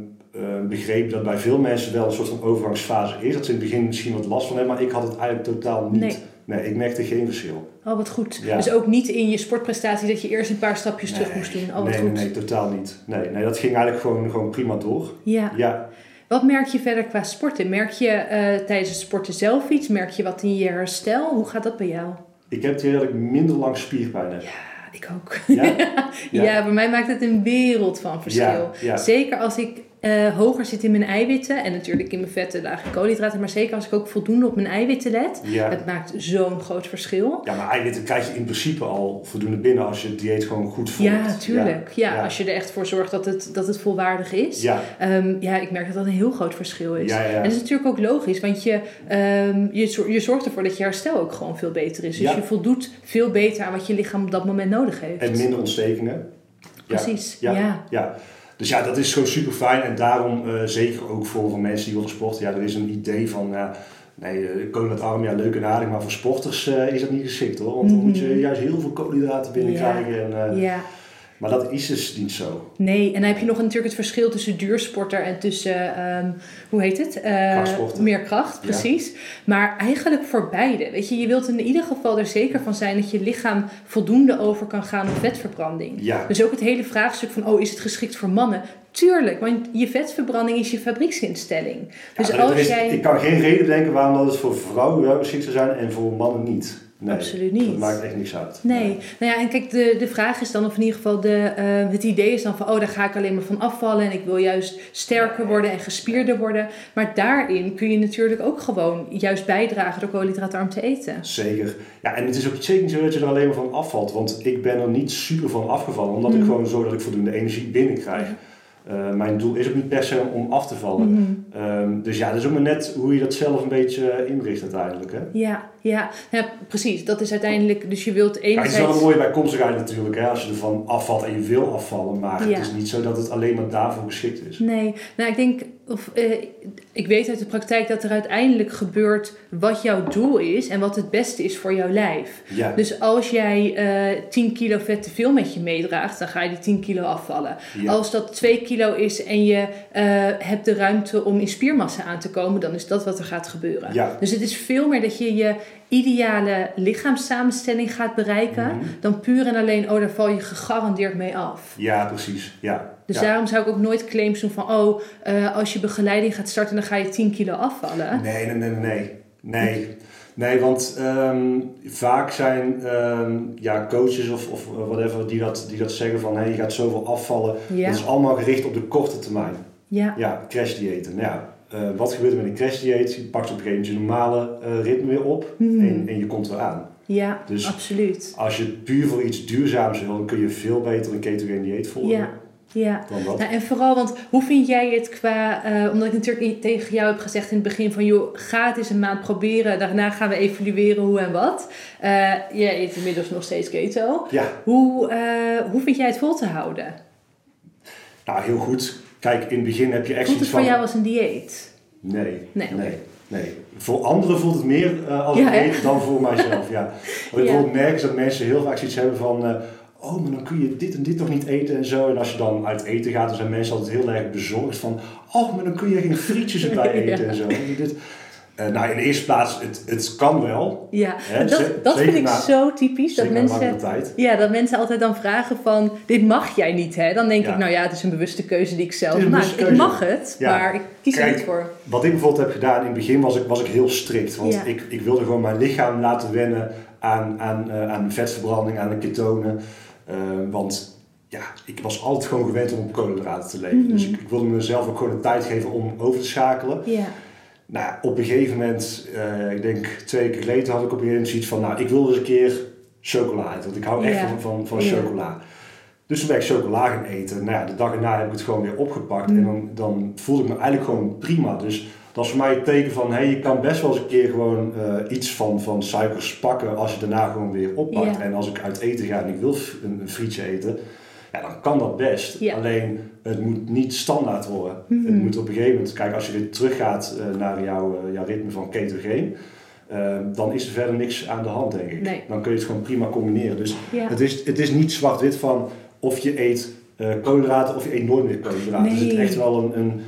Speaker 1: eh, begreep dat bij veel mensen wel een soort van overgangsfase is. Dat ze in het begin misschien wat last van hebben, maar ik had het eigenlijk totaal niet.
Speaker 2: Nee.
Speaker 1: Nee, ik merkte geen verschil.
Speaker 2: Oh, wat goed.
Speaker 1: Ja.
Speaker 2: Dus ook niet in je sportprestatie dat je eerst een paar stapjes terug moest doen. Oh, wat
Speaker 1: nee,
Speaker 2: goed.
Speaker 1: nee, nee, totaal niet. Nee, nee, dat ging eigenlijk gewoon, gewoon prima door.
Speaker 2: Ja.
Speaker 1: Ja,
Speaker 2: Wat merk je verder qua sporten? Merk je eh, tijdens het sporten zelf iets? Merk je wat in je herstel? Hoe gaat dat bij jou?
Speaker 1: ik heb het idee dat ik minder lang spierpijn heb.
Speaker 2: Ja, ik ook.
Speaker 1: Ja?
Speaker 2: Ja,
Speaker 1: Ja.
Speaker 2: bij mij maakt het een wereld van verschil.
Speaker 1: Ja.
Speaker 2: Zeker als ik eh, hoger zit in mijn eiwitten en natuurlijk in mijn vetten, lage koolhydraten, maar zeker als ik ook voldoende op mijn eiwitten let.
Speaker 1: Ja.
Speaker 2: Het maakt zo'n groot verschil.
Speaker 1: ja, maar eiwitten krijg je in principe al voldoende binnen als je het dieet gewoon goed volgt.
Speaker 2: Ja, tuurlijk. Ja,
Speaker 1: Ja.
Speaker 2: als je er echt voor zorgt dat het, dat het volwaardig is.
Speaker 1: Ja,
Speaker 2: Ehm, ja, ik merk dat dat een heel groot verschil is.
Speaker 1: Ja.
Speaker 2: En dat is natuurlijk ook logisch, want je, ehm, je, je zorgt ervoor dat je herstel ook gewoon veel beter is. Dus je voldoet veel beter aan wat je lichaam op dat moment nodig heeft.
Speaker 1: en minder ontstekingen.
Speaker 2: Precies,
Speaker 1: Ja.
Speaker 2: ja.
Speaker 1: Dus ja, dat is gewoon super fijn. En daarom, eh, zeker ook voor, voor mensen die willen sporten, ja, er is een idee van, ja, nee, uh, koolhydraatarm, ja, leuk en aardig, maar voor sporters eh, is dat niet geschikt hoor. Want dan moet je
Speaker 2: Mhm.
Speaker 1: juist heel veel koolhydraten binnenkrijgen. En, eh,
Speaker 2: ja.
Speaker 1: Maar dat is dus niet zo.
Speaker 2: Nee, en dan heb je nog natuurlijk het verschil tussen duursporter en tussen, ehm, hoe heet het?
Speaker 1: Krachtsporter.
Speaker 2: meer kracht,
Speaker 1: Ja.
Speaker 2: precies. Maar eigenlijk voor beide. Weet je, je wilt in ieder geval er zeker van zijn dat je lichaam voldoende over kan gaan op vetverbranding.
Speaker 1: Ja,
Speaker 2: Dus ook het hele vraagstuk van, oh, is het geschikt voor mannen? Tuurlijk, want je vetverbranding is je fabrieksinstelling. Dus
Speaker 1: Ja,
Speaker 2: als
Speaker 1: is-
Speaker 2: jij...
Speaker 1: Ik kan geen reden bedenken waarom dat het voor vrouwen wel geschikt zou zijn en voor mannen niet. Nee,
Speaker 2: Absoluut niet.
Speaker 1: Dat maakt echt niks uit.
Speaker 2: Nee, nou ja, en kijk, de, de vraag is dan, of in ieder geval de, eh, het idee is dan van, oh, daar ga ik alleen maar van afvallen en ik wil juist sterker worden en gespierder worden. Maar daarin kun je natuurlijk ook gewoon juist bijdragen door koolhydraatarm te eten.
Speaker 1: Zeker. Ja, en het is ook zeker niet zo dat je er alleen maar van afvalt. Want ik ben er niet super van afgevallen. Omdat ik
Speaker 2: Mhm.
Speaker 1: gewoon zorg dat ik voldoende energie binnenkrijg. Eh, mijn doel is ook niet per se om af te vallen.
Speaker 2: Mhm.
Speaker 1: Ehm, dus ja, dat is ook maar net hoe je dat zelf een beetje eh, inricht uiteindelijk. Hè?
Speaker 2: Ja, ja, ja, precies. Dat is uiteindelijk, dus je wilt
Speaker 1: Ja, het is
Speaker 2: enerzijds...
Speaker 1: wel een mooie bijkomstigheid natuurlijk, hè, als je ervan afvalt en je wil afvallen. Maar
Speaker 2: Ja.
Speaker 1: het is niet zo dat het alleen maar daarvoor geschikt is.
Speaker 2: Nee, nou ik denk, of, eh, ik weet uit de praktijk dat er uiteindelijk gebeurt wat jouw doel is en wat het beste is voor jouw lijf.
Speaker 1: Ja,
Speaker 2: Dus als jij eh 10 kilo vet te veel met je meedraagt, dan ga je die 10 kilo afvallen.
Speaker 1: ja.
Speaker 2: Als dat 2 kilo is en je eh, hebt de ruimte om in spiermassa aan te komen, dan is dat wat er gaat gebeuren. Dus het is veel meer dat je je ideale lichaamssamenstelling gaat bereiken,
Speaker 1: Mhm.
Speaker 2: dan puur en alleen, oh, daar val je gegarandeerd mee af.
Speaker 1: ja, precies. Ja.
Speaker 2: Dus
Speaker 1: ja.
Speaker 2: daarom zou ik ook nooit claims doen van, oh, eh, als je begeleiding gaat starten, dan ga je 10 kilo afvallen.
Speaker 1: Nee, nee, nee, nee. Nee, nee want ehm, vaak zijn ehm, ja, coaches of, of whatever die dat, die dat zeggen van hey, je gaat zoveel afvallen.
Speaker 2: Ja,
Speaker 1: Dat is allemaal gericht op de korte termijn.
Speaker 2: ja,
Speaker 1: Ja, crashdiëten. Nou ja, wat gebeurt er met een crashdieet? Je pakt op een gegeven moment je normale eh, ritme weer op
Speaker 2: Mhm.
Speaker 1: en, en je komt weer aan.
Speaker 2: ja,
Speaker 1: Dus-
Speaker 2: absoluut.
Speaker 1: Als je puur voor iets duurzaams wil, dan kun je veel beter een ketogeen dieet volgen
Speaker 2: Ja, ja.
Speaker 1: dan dat.
Speaker 2: Nou, en vooral, want hoe vind jij het qua, eh, omdat ik natuurlijk niet tegen jou heb gezegd in het begin van, joh, ga het eens een maand proberen, daarna gaan we evalueren hoe en wat. Eh jij eet inmiddels nog steeds keto.
Speaker 1: Ja,
Speaker 2: Hoe, eh, hoe vind jij het vol te houden?
Speaker 1: nou heel goed. Kijk, in het begin heb je echt
Speaker 2: Voelt het
Speaker 1: iets
Speaker 2: voor
Speaker 1: van...
Speaker 2: jou als een dieet?
Speaker 1: Nee,
Speaker 2: Nee,
Speaker 1: nee, nee. Voor anderen voelt het meer eh, als
Speaker 2: Ja,
Speaker 1: een dieet dan voor mijzelf. Ja. Wat ik
Speaker 2: Ja.
Speaker 1: merk dat mensen heel vaak zoiets hebben van... eh, oh, maar dan kun je dit en dit toch niet eten en zo. En als je dan uit eten gaat, dan zijn mensen altijd heel erg bezorgd van... Oh, maar dan kun je geen frietjes erbij
Speaker 2: Ja.
Speaker 1: eten en zo. Dit, eh, nou, in de eerste plaats, het, het kan wel.
Speaker 2: Ja, dat, dat vind ik
Speaker 1: na-
Speaker 2: zo typisch. Dat mensen, ja, dat mensen altijd dan vragen van, dit mag jij niet hè? Dan denk
Speaker 1: Ja.
Speaker 2: ik, nou ja, het is een bewuste keuze die ik zelf maak. Ik mag het,
Speaker 1: Ja.
Speaker 2: maar ik kies er
Speaker 1: Kijk,
Speaker 2: niet voor.
Speaker 1: Wat ik bijvoorbeeld heb gedaan in het begin was ik, was ik heel strikt. Want
Speaker 2: Ja.
Speaker 1: ik, ik wilde gewoon mijn lichaam laten wennen aan, aan, uh, aan vetverbranding, aan de ketonen. Uh, want ja, ik was altijd gewoon gewend om op koolhydraten te leven. Dus
Speaker 2: Mhm.
Speaker 1: ik, ik wilde mezelf ook gewoon de tijd geven om over te schakelen.
Speaker 2: Ja.
Speaker 1: Nou, op een gegeven moment, eh, ik denk twee keer geleden, had ik op een gegeven moment zoiets van, nou, ik wil eens een keer chocola eten. Want ik hou echt
Speaker 2: Ja.
Speaker 1: van, van, van
Speaker 2: Ja.
Speaker 1: chocola. Dus toen ben ik chocola gaan eten. Nou ja, de dag erna heb ik het gewoon weer opgepakt.
Speaker 2: Mm.
Speaker 1: En dan, dan voelde ik me eigenlijk gewoon prima. Dus dat is voor mij het teken van, hé, hey, je kan best wel eens een keer gewoon eh, iets van, van suikers pakken als je daarna gewoon weer oppakt.
Speaker 2: Ja.
Speaker 1: En als ik uit eten ga en ik wil een frietje eten, ja, dan kan dat best.
Speaker 2: Ja.
Speaker 1: Alleen, het moet niet standaard worden.
Speaker 2: Mhm.
Speaker 1: Het moet op een gegeven moment, kijk, als je weer teruggaat eh, naar jouw, eh, jouw ritme van ketogeen, eh, dan is er verder niks aan de hand, denk ik.
Speaker 2: Nee.
Speaker 1: Dan kun je het gewoon prima combineren. Dus
Speaker 2: Ja.
Speaker 1: het, is, het is niet zwart-wit van of je eet eh koolhydraten of je eet nooit meer koolhydraten. Er zit
Speaker 2: Nee.
Speaker 1: echt wel een, een,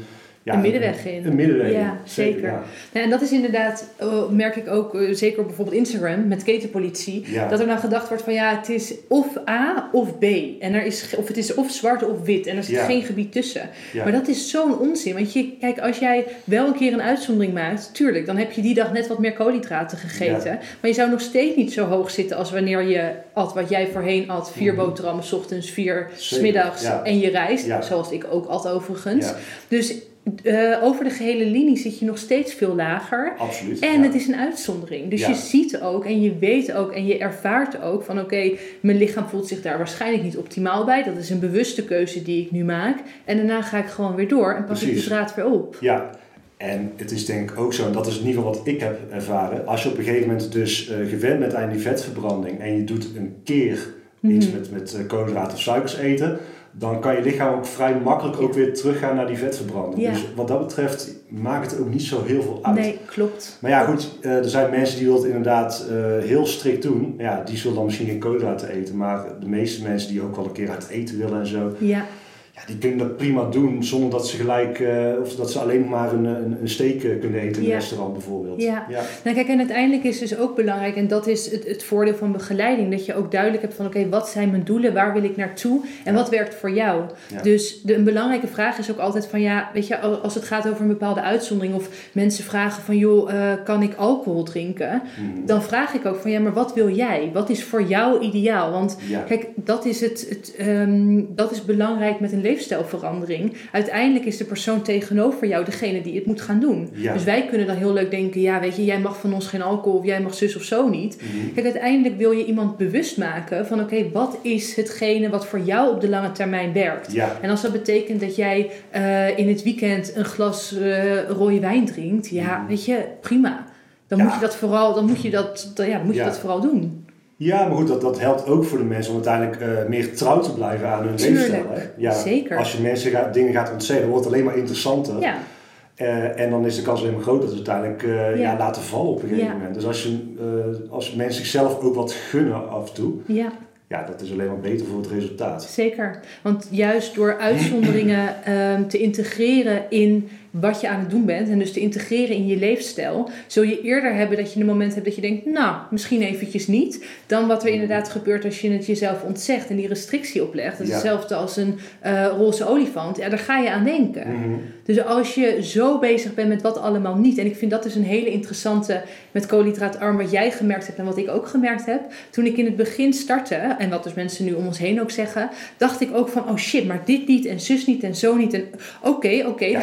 Speaker 1: ja,
Speaker 2: Een middenweg in.
Speaker 1: Een middenweg
Speaker 2: Ja,
Speaker 1: in.
Speaker 2: zeker.
Speaker 1: Ja.
Speaker 2: Nou, en dat is inderdaad, eh, merk ik ook, eh, zeker op bijvoorbeeld Instagram met ketenpolitie,
Speaker 1: Ja.
Speaker 2: dat er dan gedacht wordt van ja, het is of A of B. En er is, of het is of zwart of wit en er zit geen gebied tussen. Maar dat is zo'n onzin. Want je, kijk, als jij wel een keer een uitzondering maakt, tuurlijk, dan heb je die dag net wat meer koolhydraten gegeten. Maar je zou nog steeds niet zo hoog zitten als wanneer je at wat jij voorheen at. Vier
Speaker 1: Mhm.
Speaker 2: boterhammen 's ochtends, vier
Speaker 1: Zeker,
Speaker 2: smiddags en je rijst. Zoals ik ook at overigens. Dus eh, over de gehele linie zit je nog steeds veel lager.
Speaker 1: absoluut.
Speaker 2: En
Speaker 1: ja.
Speaker 2: het is een uitzondering. Dus
Speaker 1: Ja.
Speaker 2: je ziet ook en je weet ook en je ervaart ook van oké, mijn lichaam voelt zich daar waarschijnlijk niet optimaal bij. Dat is een bewuste keuze die ik nu maak. En daarna ga ik gewoon weer door en pak ik de draad weer op.
Speaker 1: Ja, en het is denk ik ook zo, en dat is in ieder geval wat ik heb ervaren. Als je op een gegeven moment dus eh, gewend bent aan die vetverbranding en je doet een keer iets
Speaker 2: Mhm.
Speaker 1: met, met eh, koolhydraten of suikers eten, dan kan je lichaam ook vrij makkelijk ook weer teruggaan naar die vetverbranding.
Speaker 2: Ja.
Speaker 1: Dus wat dat betreft maakt het ook niet zo heel veel uit.
Speaker 2: Nee, klopt.
Speaker 1: Maar ja, goed, eh, er zijn mensen die dat inderdaad eh, heel strikt doen. Ja, die zullen dan misschien geen koolhydraten eten. Maar de meeste mensen die ook wel een keer uit eten willen en zo,
Speaker 2: Ja,
Speaker 1: ja, die kunnen dat prima doen zonder dat ze gelijk, eh, of dat ze alleen maar een, een, een steak eh, kunnen eten in een restaurant bijvoorbeeld.
Speaker 2: Ja.
Speaker 1: ja.
Speaker 2: Nou kijk, en uiteindelijk is dus ook belangrijk, en dat is het, het voordeel van begeleiding, dat je ook duidelijk hebt van oké, wat zijn mijn doelen, waar wil ik naartoe en
Speaker 1: Ja.
Speaker 2: wat werkt voor jou. Dus de, een belangrijke vraag is ook altijd van ja, weet je, al- als het gaat over een bepaalde uitzondering of mensen vragen van joh, eh, kan ik alcohol drinken?
Speaker 1: Mhm.
Speaker 2: Dan vraag ik ook van ja, maar wat wil jij? Wat is voor jou ideaal? Want. Kijk, dat is, het, het, ehm, dat is belangrijk met een leefstijlverandering. Uiteindelijk is de persoon tegenover jou degene die het moet gaan doen.
Speaker 1: Ja.
Speaker 2: Dus wij kunnen dan heel leuk denken: ja, weet je, jij mag van ons geen alcohol of jij mag zus of zo niet.
Speaker 1: Mhm.
Speaker 2: Kijk, uiteindelijk wil je iemand bewust maken van: oké, wat is hetgene wat voor jou op de lange termijn werkt?
Speaker 1: ja.
Speaker 2: En als dat betekent dat jij eh, in het weekend een glas eh, rode wijn drinkt, ja,
Speaker 1: Mhm.
Speaker 2: weet je, prima. Dan
Speaker 1: Ja.
Speaker 2: moet je dat vooral, dan moet je dat, dan, ja, moet je dat vooral doen.
Speaker 1: Ja, maar goed, dat, dat helpt ook voor de mensen om uiteindelijk eh, meer trouw te blijven aan hun
Speaker 2: Tuurlijk,
Speaker 1: leefstijl. Hè? Ja,
Speaker 2: zeker.
Speaker 1: Als je mensen gaat, dingen gaat ontzeggen, wordt het alleen maar interessanter.
Speaker 2: Ja,
Speaker 1: Eh, en dan is de kans alleen maar groot dat ze uiteindelijk eh,
Speaker 2: Ja.
Speaker 1: ja. laten vallen op een gegeven
Speaker 2: Ja.
Speaker 1: moment. Dus als, je, als mensen zichzelf ook wat gunnen af en toe,
Speaker 2: ja.
Speaker 1: ja, dat is alleen maar beter voor het resultaat.
Speaker 2: Zeker. Want juist door uitzonderingen ehm, te integreren in wat je aan het doen bent en dus te integreren in je leefstijl, zul je eerder hebben dat je een moment hebt dat je denkt, nou, misschien eventjes niet, dan wat er inderdaad gebeurt als je het jezelf ontzegt en die restrictie oplegt. Dat is
Speaker 1: Ja.
Speaker 2: hetzelfde als een eh, roze olifant. Ja, daar ga je aan denken.
Speaker 1: Mhm.
Speaker 2: Dus als je zo bezig bent met wat allemaal niet, en ik vind dat dus een hele interessante met koolhydraatarm, wat jij gemerkt hebt en wat ik ook gemerkt heb. Toen ik in het begin startte, en wat dus mensen nu om ons heen ook zeggen, dacht ik ook van, oh shit, maar dit niet en zus niet en zo niet. En oké, oké.
Speaker 1: Ja,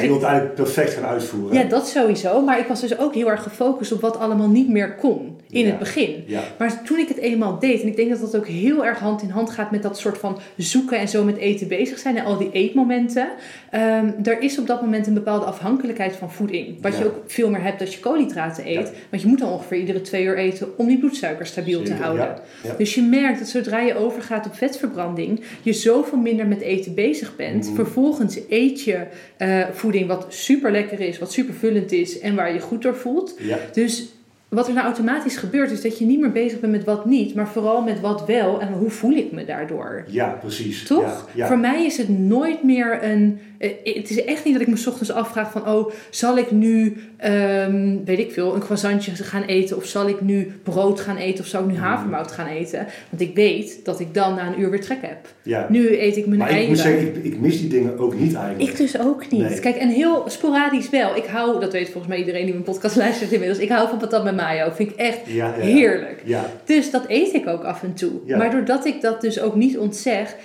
Speaker 2: dus
Speaker 1: perfect gaan uitvoeren.
Speaker 2: ja, dat sowieso. Maar ik was dus ook heel erg gefocust op wat allemaal niet meer kon in
Speaker 1: Ja.
Speaker 2: het begin.
Speaker 1: Ja.
Speaker 2: Maar toen ik het eenmaal deed, en ik denk dat dat ook heel erg hand in hand gaat met dat soort van zoeken en zo met eten bezig zijn en al die eetmomenten. Ehm er is op dat moment een bepaalde afhankelijkheid van voeding. Wat je ook veel meer hebt als je koolhydraten eet. Want je moet dan ongeveer iedere twee uur eten om die bloedsuiker stabiel te houden. Dus je merkt dat zodra je overgaat op vetverbranding, je zoveel minder met eten bezig bent.
Speaker 1: Mhm.
Speaker 2: Vervolgens eet je eh, voeding wat super lekker is, wat super vullend is en waar je goed door voelt.
Speaker 1: Ja.
Speaker 2: Dus wat er nou automatisch gebeurt, is dat je niet meer bezig bent met wat niet, maar vooral met wat wel en hoe voel ik me daardoor.
Speaker 1: ja, precies.
Speaker 2: Toch?
Speaker 1: Ja, ja.
Speaker 2: Voor mij is het nooit meer een. eh, Het is echt niet dat ik me 's ochtends afvraag van, oh, zal ik nu, ehm, weet ik veel, een croissantje gaan eten? Of zal ik nu brood gaan eten? Of zal ik nu
Speaker 1: Mm.
Speaker 2: havermout gaan eten? Want ik weet dat ik dan na een uur weer trek heb.
Speaker 1: ja.
Speaker 2: Nu eet ik mijn
Speaker 1: Maar ik moet zeggen, ik, ik mis die dingen ook niet eigenlijk.
Speaker 2: Ik dus ook niet.
Speaker 1: Nee.
Speaker 2: Kijk, en heel sporadisch wel. Ik hou, dat weet volgens mij iedereen die mijn podcast luistert inmiddels, ik hou van patat met mayo. Vind ik echt
Speaker 1: Ja, ja, ja.
Speaker 2: heerlijk.
Speaker 1: Ja,
Speaker 2: Dus dat eet ik ook af en toe. Maar doordat ik dat dus ook niet ontzeg,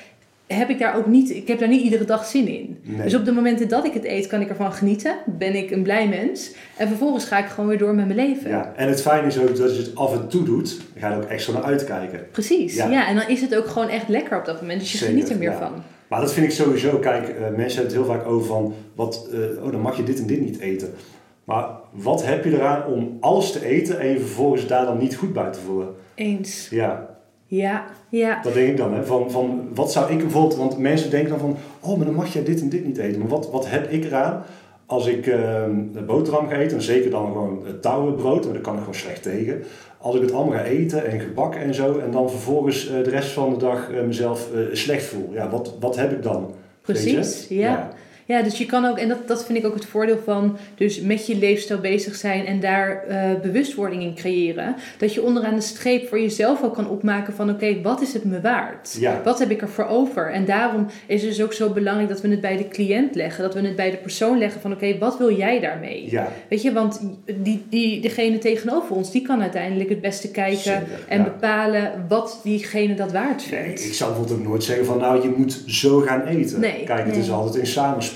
Speaker 2: heb ik daar ook niet, ik heb daar niet iedere dag zin in.
Speaker 1: Nee.
Speaker 2: Dus op de momenten dat ik het eet, kan ik ervan genieten. Ben ik een blij mens. En vervolgens ga ik gewoon weer door met mijn leven.
Speaker 1: ja. En het fijne is ook dat je het af en toe doet. Dan ga je er ook extra naar uitkijken.
Speaker 2: Precies.
Speaker 1: Ja.
Speaker 2: Ja. en dan is het ook gewoon echt lekker op dat moment. Dus je
Speaker 1: Zeker,
Speaker 2: geniet er meer
Speaker 1: ja.
Speaker 2: van.
Speaker 1: Maar dat vind ik sowieso. Kijk, eh, mensen hebben het heel vaak over van... Wat, eh, oh, dan mag je dit en dit niet eten. Maar wat heb je eraan om alles te eten... en je vervolgens daar dan niet goed bij te voelen?
Speaker 2: Eens.
Speaker 1: Ja,
Speaker 2: Ja, ja.
Speaker 1: dat denk ik dan. Hè. Van, van, wat zou ik bijvoorbeeld... Want mensen denken dan van... Oh, maar dan mag jij dit en dit niet eten. Maar wat, wat heb ik eraan... Als ik de boterham ga eten, en zeker dan gewoon het touwenbrood, want daar kan ik gewoon slecht tegen. Als ik het allemaal ga eten en gebakken en zo, en dan vervolgens eh, de rest van de dag eh, mezelf eh, slecht voel. Ja, wat, wat heb ik dan?
Speaker 2: Precies, ja. Ja, dus je kan ook, en dat, dat vind ik ook het voordeel van, dus met je leefstijl bezig zijn en daar eh, bewustwording in creëren. Dat je onderaan de streep voor jezelf ook kan opmaken van, oké, wat is het me waard?
Speaker 1: Ja.
Speaker 2: Wat heb ik ervoor over? En daarom is het dus ook zo belangrijk dat we het bij de cliënt leggen, dat we het bij de persoon leggen van, oké, wat wil jij daarmee?
Speaker 1: Ja,
Speaker 2: Weet je, want die, die, degene tegenover ons, die kan uiteindelijk het beste kijken
Speaker 1: Zeker,
Speaker 2: en
Speaker 1: ja.
Speaker 2: bepalen wat diegene dat waard
Speaker 1: Nee,
Speaker 2: vindt.
Speaker 1: ik zou bijvoorbeeld ook nooit zeggen van nou je moet zo gaan eten.
Speaker 2: Nee,
Speaker 1: Kijk, het
Speaker 2: nee.
Speaker 1: is altijd in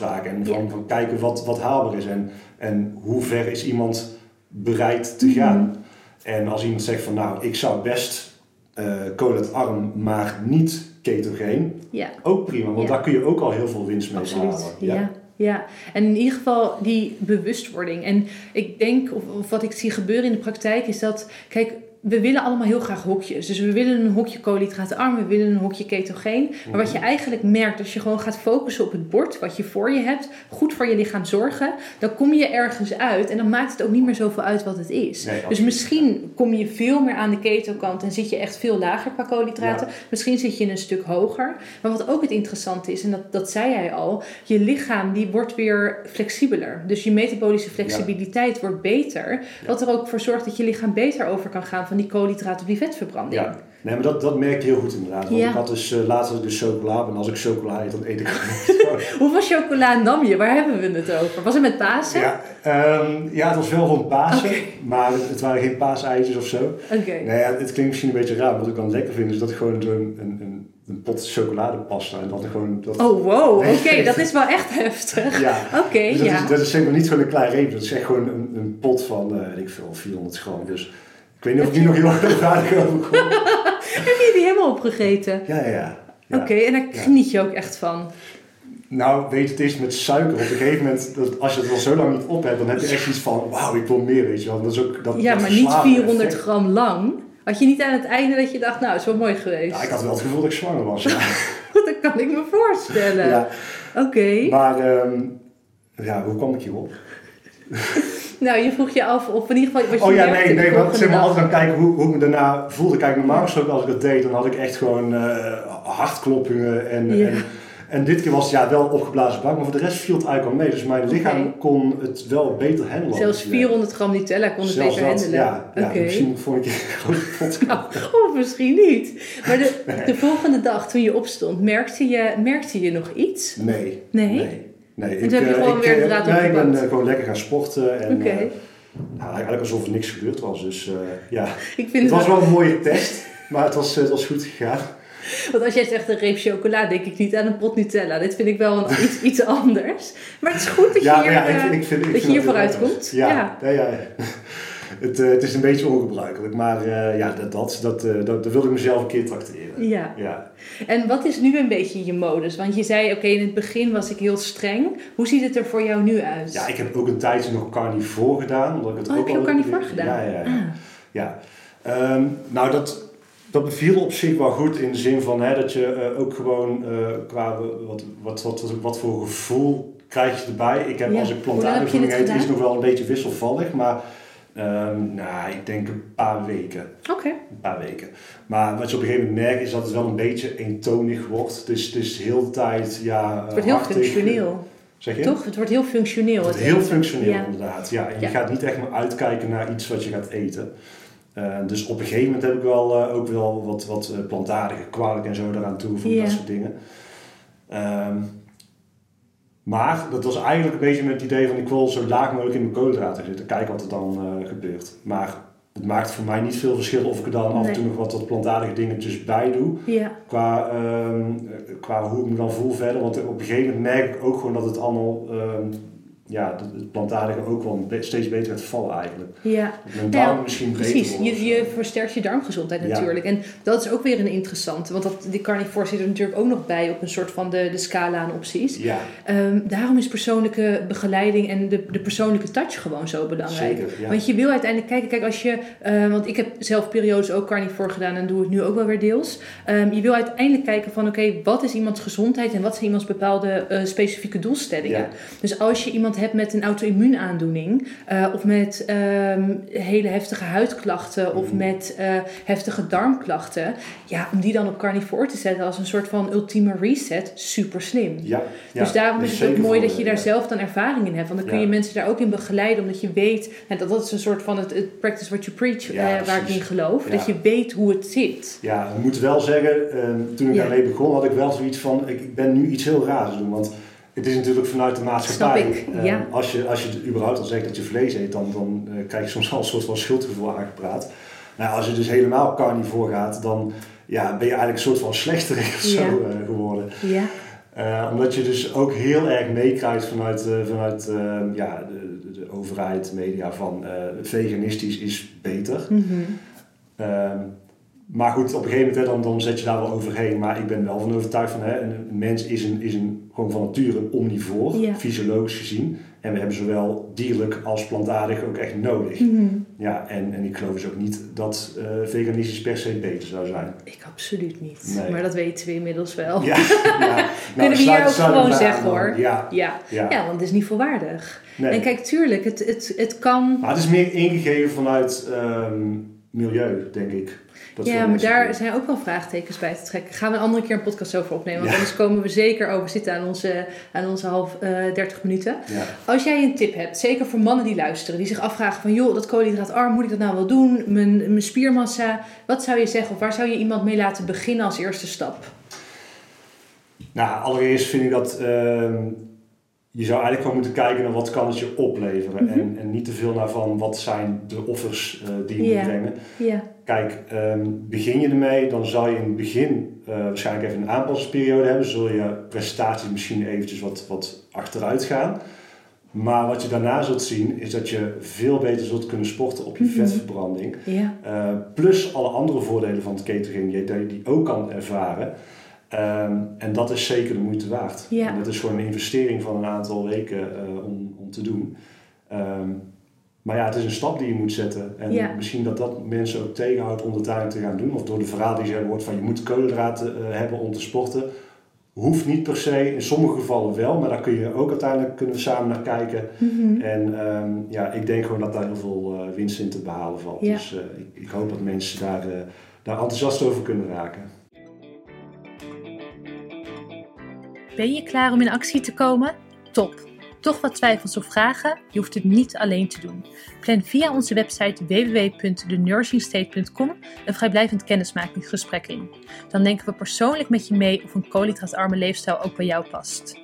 Speaker 1: en van,
Speaker 2: Ja.
Speaker 1: van kijken wat, wat haalbaar is en, en hoe ver is iemand bereid te
Speaker 2: Mhm.
Speaker 1: gaan. En als iemand zegt van nou ik zou best eh koolhydraatarm, maar niet ketogeen,
Speaker 2: Ja.
Speaker 1: ook prima, want
Speaker 2: Ja.
Speaker 1: daar kun je ook al heel veel winst mee
Speaker 2: Absoluut,
Speaker 1: halen.
Speaker 2: ja. ja. En in ieder geval die bewustwording. En ik denk, of, of wat ik zie gebeuren in de praktijk, is dat, kijk, we willen allemaal heel graag hokjes. Dus we willen een hokje koolhydraatarm, we willen een hokje ketogeen. Maar wat je
Speaker 1: Mhm.
Speaker 2: eigenlijk merkt, als je gewoon gaat focussen op het bord wat je voor je hebt, goed voor je lichaam zorgen, dan kom je ergens uit en dan maakt het ook niet meer zoveel uit wat het is.
Speaker 1: Nee,
Speaker 2: dus misschien kom je veel meer aan de ketokant en zit je echt veel lager qua koolhydraten.
Speaker 1: Ja.
Speaker 2: Misschien zit je een stuk hoger. Maar wat ook het interessante is, en dat, dat zei jij al, je lichaam die wordt weer flexibeler. Dus je metabolische flexibiliteit wordt beter. Wat er ook voor zorgt dat je lichaam beter over kan gaan van die koolhydraten op die vetverbranding.
Speaker 1: Ja. Nee, maar dat, dat merk je heel goed inderdaad. Want
Speaker 2: Ja.
Speaker 1: ik had dus uh, laatst had ik dus chocola. En als ik chocola eet, dan eet ik gewoon
Speaker 2: Hoeveel chocola nam je? Waar hebben we het over? Was het met Pasen?
Speaker 1: Ja, ehm, ja, het was wel rond Pasen, maar het, het waren geen paaseitjes of zo.
Speaker 2: Oké.
Speaker 1: Nee, ja, het klinkt misschien een beetje raar, maar wat ik dan lekker vind is dat ik gewoon zo'n een, een, een pot chocoladepasta en dat ik gewoon... Dat,
Speaker 2: Oh, wow. Oké, dat is wel echt heftig.
Speaker 1: Ja,
Speaker 2: Oké,
Speaker 1: dus dat,
Speaker 2: ja.
Speaker 1: is, dat is zeg maar niet gewoon een klein reep, dat is echt gewoon een, een pot van, eh, weet ik veel, 400 gram. Dus ik weet niet of ik nu nog heel erg aardig overkom.
Speaker 2: Heb je die helemaal opgegeten?
Speaker 1: Ja, ja, ja.
Speaker 2: Oké, en daar geniet je ook echt van.
Speaker 1: Nou, weet je, het is met suiker. Op een gegeven moment, dat, als je het al zo lang niet op hebt, dan heb je echt iets van, wauw, ik wil meer, weet je wel. Dat is ook, dat,
Speaker 2: Ja,
Speaker 1: dat
Speaker 2: maar niet
Speaker 1: verslavende
Speaker 2: 400
Speaker 1: effect.
Speaker 2: gram lang. Had je niet aan het einde dat je dacht, nou, het is wel mooi geweest.
Speaker 1: Ja, ik had wel het gevoel dat ik zwanger was. Ja.
Speaker 2: dat kan ik me voorstellen.
Speaker 1: ja.
Speaker 2: Oké.
Speaker 1: Maar, ehm, ja, hoe kwam ik hierop?
Speaker 2: Nou, je vroeg je af of in ieder geval wat je
Speaker 1: Oh ja, nee, nee, want zeg maar
Speaker 2: dag.
Speaker 1: altijd gaan kijken hoe, hoe ik me daarna voelde. Kijk, normaal gesproken als ik dat deed, dan had ik echt gewoon eh, hartkloppingen. En,
Speaker 2: Ja.
Speaker 1: en, en dit keer was het ja, wel opgeblazen bak, maar voor de rest viel het eigenlijk al mee. Dus mijn lichaam kon het wel beter handelen.
Speaker 2: Zelfs
Speaker 1: Dus,
Speaker 2: 400 gram Nutella kon het
Speaker 1: Zelfs
Speaker 2: beter
Speaker 1: dat,
Speaker 2: handelen.
Speaker 1: Ja, ja
Speaker 2: Oké.
Speaker 1: misschien vond ik een grote pot.
Speaker 2: Nou, of misschien niet. Maar de, de volgende dag toen je opstond, merkte je, merkte je nog iets?
Speaker 1: Nee.
Speaker 2: Nee?
Speaker 1: Nee. Nee.
Speaker 2: toen heb je
Speaker 1: eh,
Speaker 2: gewoon
Speaker 1: ik,
Speaker 2: weer
Speaker 1: eh,
Speaker 2: draad
Speaker 1: Nee, ik ben eh, gewoon lekker gaan sporten. En, nou, eigenlijk alsof er niks gebeurd was. Dus ja,
Speaker 2: Ik vind
Speaker 1: het was wel een mooie test. Maar het was, het was goed gegaan.
Speaker 2: Want als jij zegt een reep chocola, denk ik niet aan een pot Nutella. Dit vind ik wel een, iets, iets anders. Maar het is goed dat je
Speaker 1: Ja,
Speaker 2: hier,
Speaker 1: ja, ik, ik vind, ik
Speaker 2: dat je hier vooruit komt.
Speaker 1: Ja.
Speaker 2: ja,
Speaker 1: ja. Het, eh, het is een beetje ongebruikelijk, maar eh, ja, dat, dat, dat, eh, dat, dat wilde ik mezelf een keer tracteren.
Speaker 2: Ja.
Speaker 1: Ja.
Speaker 2: En wat is nu een beetje je modus? Want je zei, oké, in het begin was ik heel streng. Hoe ziet het er voor jou nu uit?
Speaker 1: ja, ik heb ook een tijdje nog carnivore gedaan. Omdat ik het
Speaker 2: Oh,
Speaker 1: ook
Speaker 2: heb je ook carnivore gedaan?
Speaker 1: Ja, ja, ja.
Speaker 2: Ah.
Speaker 1: ja. Ehm, nou, dat, dat beviel op zich wel goed in de zin van hè, dat je ook gewoon qua wat, wat, wat, wat, voor gevoel krijg je erbij. Ik heb
Speaker 2: Ja.
Speaker 1: als ik
Speaker 2: dit
Speaker 1: eet, is nog wel een beetje wisselvallig, maar ehm, nou, ik denk een paar weken.
Speaker 2: Oké.
Speaker 1: Een paar weken. Maar wat je op een gegeven moment merkt is dat het wel een beetje eentonig wordt. Dus het is heel de tijd, ja...
Speaker 2: Het wordt heel
Speaker 1: hartig.
Speaker 2: functioneel.
Speaker 1: Zeg je?
Speaker 2: Toch? Het wordt heel functioneel.
Speaker 1: Het heel functioneel
Speaker 2: Ja.
Speaker 1: inderdaad. Ja, en je gaat niet echt meer uitkijken naar iets wat je gaat eten. Uh, dus op een gegeven moment heb ik wel uh, ook wel wat, wat plantaardige kwark en zo eraan toegevoegd,
Speaker 2: Ja.
Speaker 1: dat soort dingen. Um, maar dat was eigenlijk een beetje met het idee van ik wil zo laag mogelijk in mijn koolhydraten zitten. Kijken wat er dan uh, gebeurt. Maar het maakt voor mij niet veel verschil of ik er dan af en toe nog wat, wat plantaardige dingetjes bij doe.
Speaker 2: Ja.
Speaker 1: Qua, ehm, qua hoe ik me dan voel verder. Want op een gegeven moment merk ik ook gewoon dat het allemaal ehm, ja, dat het plantaardige ook wel steeds beter gaat vallen eigenlijk.
Speaker 2: Ja.
Speaker 1: Mijn darmen
Speaker 2: Ja,
Speaker 1: misschien beter
Speaker 2: Precies, je, je versterkt je darmgezondheid
Speaker 1: Ja.
Speaker 2: natuurlijk. En dat is ook weer een interessante, want dat, die carnivore zit er natuurlijk ook nog bij op een soort van de, de scala aan opties.
Speaker 1: Ja,
Speaker 2: Ehm, daarom is persoonlijke begeleiding en de, de persoonlijke touch gewoon zo belangrijk.
Speaker 1: zeker. Ja.
Speaker 2: Want je wil uiteindelijk kijken, kijk als je, eh, want ik heb zelf periodes ook carnivore gedaan en doe het nu ook wel weer deels. Ehm, je wil uiteindelijk kijken van oké, wat is iemands gezondheid en wat zijn iemands bepaalde eh, specifieke doelstellingen.
Speaker 1: Ja.
Speaker 2: Dus als je iemand hebt met een auto-immuunaandoening eh, of met ehm, hele heftige huidklachten of
Speaker 1: Mhm.
Speaker 2: met eh, heftige darmklachten, ja, om die dan op carnivore te zetten als een soort van ultieme reset, super slim.
Speaker 1: ja, ja.
Speaker 2: Dus daarom is het ook mooi dat je
Speaker 1: eh,
Speaker 2: daar
Speaker 1: ja.
Speaker 2: zelf dan ervaring in hebt. Want dan kun je mensen daar ook in begeleiden. Omdat je weet, nou, dat, dat is een soort van het, het practice what you preach, waar ik in geloof. Dat je weet hoe het zit.
Speaker 1: Ja, ik moet wel zeggen, ehm, toen ik daarmee begon, had ik wel zoiets van, ik, ik ben nu iets heel raars doen. Want het is natuurlijk vanuit de maatschappij.
Speaker 2: Ik,
Speaker 1: ehm,
Speaker 2: ja.
Speaker 1: als, je, als je überhaupt al zegt dat je vlees eet, dan, dan eh, krijg je soms al een soort van schuldgevoel aangepraat. Nou, als je dus helemaal carnivore gaat, dan ja, ben je eigenlijk een soort van slechterik of zo
Speaker 2: Ja.
Speaker 1: eh, geworden.
Speaker 2: Ja,
Speaker 1: Eh, omdat je dus ook heel erg meekrijgt vanuit, eh, vanuit eh, ja, de, de, de overheid, media, van veganistisch is beter.
Speaker 2: Mhm.
Speaker 1: Ehm, maar goed, op een gegeven moment dan, dan zet je daar wel overheen. Maar ik ben wel van overtuigd van hè, een, mens is, een, is een, gewoon van nature een omnivoor,
Speaker 2: Ja.
Speaker 1: fysiologisch gezien. En we hebben zowel dierlijk als plantaardig ook echt nodig.
Speaker 2: Mhm.
Speaker 1: Ja, en, en ik geloof dus ook niet dat eh, veganistisch per se beter zou zijn.
Speaker 2: ik absoluut niet.
Speaker 1: Nee.
Speaker 2: Maar dat weten we inmiddels wel.
Speaker 1: Ja, ja.
Speaker 2: Kunnen we hier ook gewoon zeggen,
Speaker 1: aan
Speaker 2: hoor.
Speaker 1: Ja,
Speaker 2: Ja.
Speaker 1: ja.
Speaker 2: Ja, want het is niet volwaardig.
Speaker 1: Nee.
Speaker 2: En kijk, tuurlijk, het, het, het kan...
Speaker 1: Maar het is meer ingegeven vanuit ehm, milieu, denk ik. Dat
Speaker 2: ja, maar daar
Speaker 1: doen.
Speaker 2: zijn ook wel vraagtekens bij te trekken. Gaan we een andere keer een podcast over opnemen. Want
Speaker 1: Ja.
Speaker 2: anders komen we zeker over zitten aan onze, aan onze half eh 30 minuten.
Speaker 1: Ja.
Speaker 2: Als jij een tip hebt, zeker voor mannen die luisteren, die zich afvragen van joh, dat koolhydraatarm, moet ik dat nou wel doen? Mijn, mijn spiermassa, wat zou je zeggen? Of waar zou je iemand mee laten beginnen als eerste stap?
Speaker 1: Nou, allereerst vind ik dat ehm, je zou eigenlijk gewoon moeten kijken naar wat kan het je opleveren.
Speaker 2: Mhm.
Speaker 1: en, en niet te veel naar van wat zijn de offers eh, die je moet brengen. Kijk, ehm, begin je ermee, dan zal je in het begin eh, waarschijnlijk even een aanpassingsperiode hebben. Zul je prestaties misschien eventjes wat, wat achteruit gaan. Maar wat je daarna zult zien, is dat je veel beter zult kunnen sporten op je
Speaker 2: Mhm.
Speaker 1: vetverbranding. Uh, plus alle andere voordelen van het catering die je die ook kan ervaren. Ehm, en dat is zeker de moeite waard.
Speaker 2: Ja.
Speaker 1: En dat is gewoon een investering van een aantal weken eh, om, om te doen. Ehm, maar ja, het is een stap die je moet zetten. En
Speaker 2: Ja.
Speaker 1: misschien dat dat mensen ook tegenhoudt om het uiteindelijk te gaan doen. Of door de verhaal die ze hebben hoort van je moet koolhydraten eh, hebben om te sporten. Hoeft niet per se, in sommige gevallen wel. Maar daar kun je ook uiteindelijk kunnen we samen naar kijken.
Speaker 2: Mhm.
Speaker 1: En ehm, ja, ik denk gewoon dat daar heel veel eh, winst in te behalen valt.
Speaker 2: Ja.
Speaker 1: Dus ik, ik hoop dat mensen daar, daar enthousiast over kunnen raken.
Speaker 2: Ben je klaar om in actie te komen? Top! Toch wat twijfels of vragen? Je hoeft het niet alleen te doen. Plan via onze website www.thenursingstate.com een vrijblijvend kennismakingsgesprek in. Dan denken we persoonlijk met je mee of een koolhydraatarme leefstijl ook bij jou past.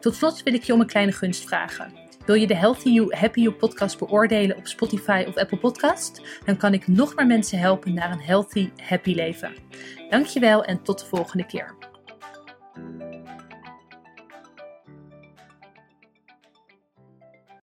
Speaker 2: Tot slot wil ik je om een kleine gunst vragen. Wil je de Healthy You, Happy You podcast beoordelen op Spotify of Apple Podcast? Dan kan ik nog meer mensen helpen naar een healthy, happy leven. Dankjewel en tot de volgende keer.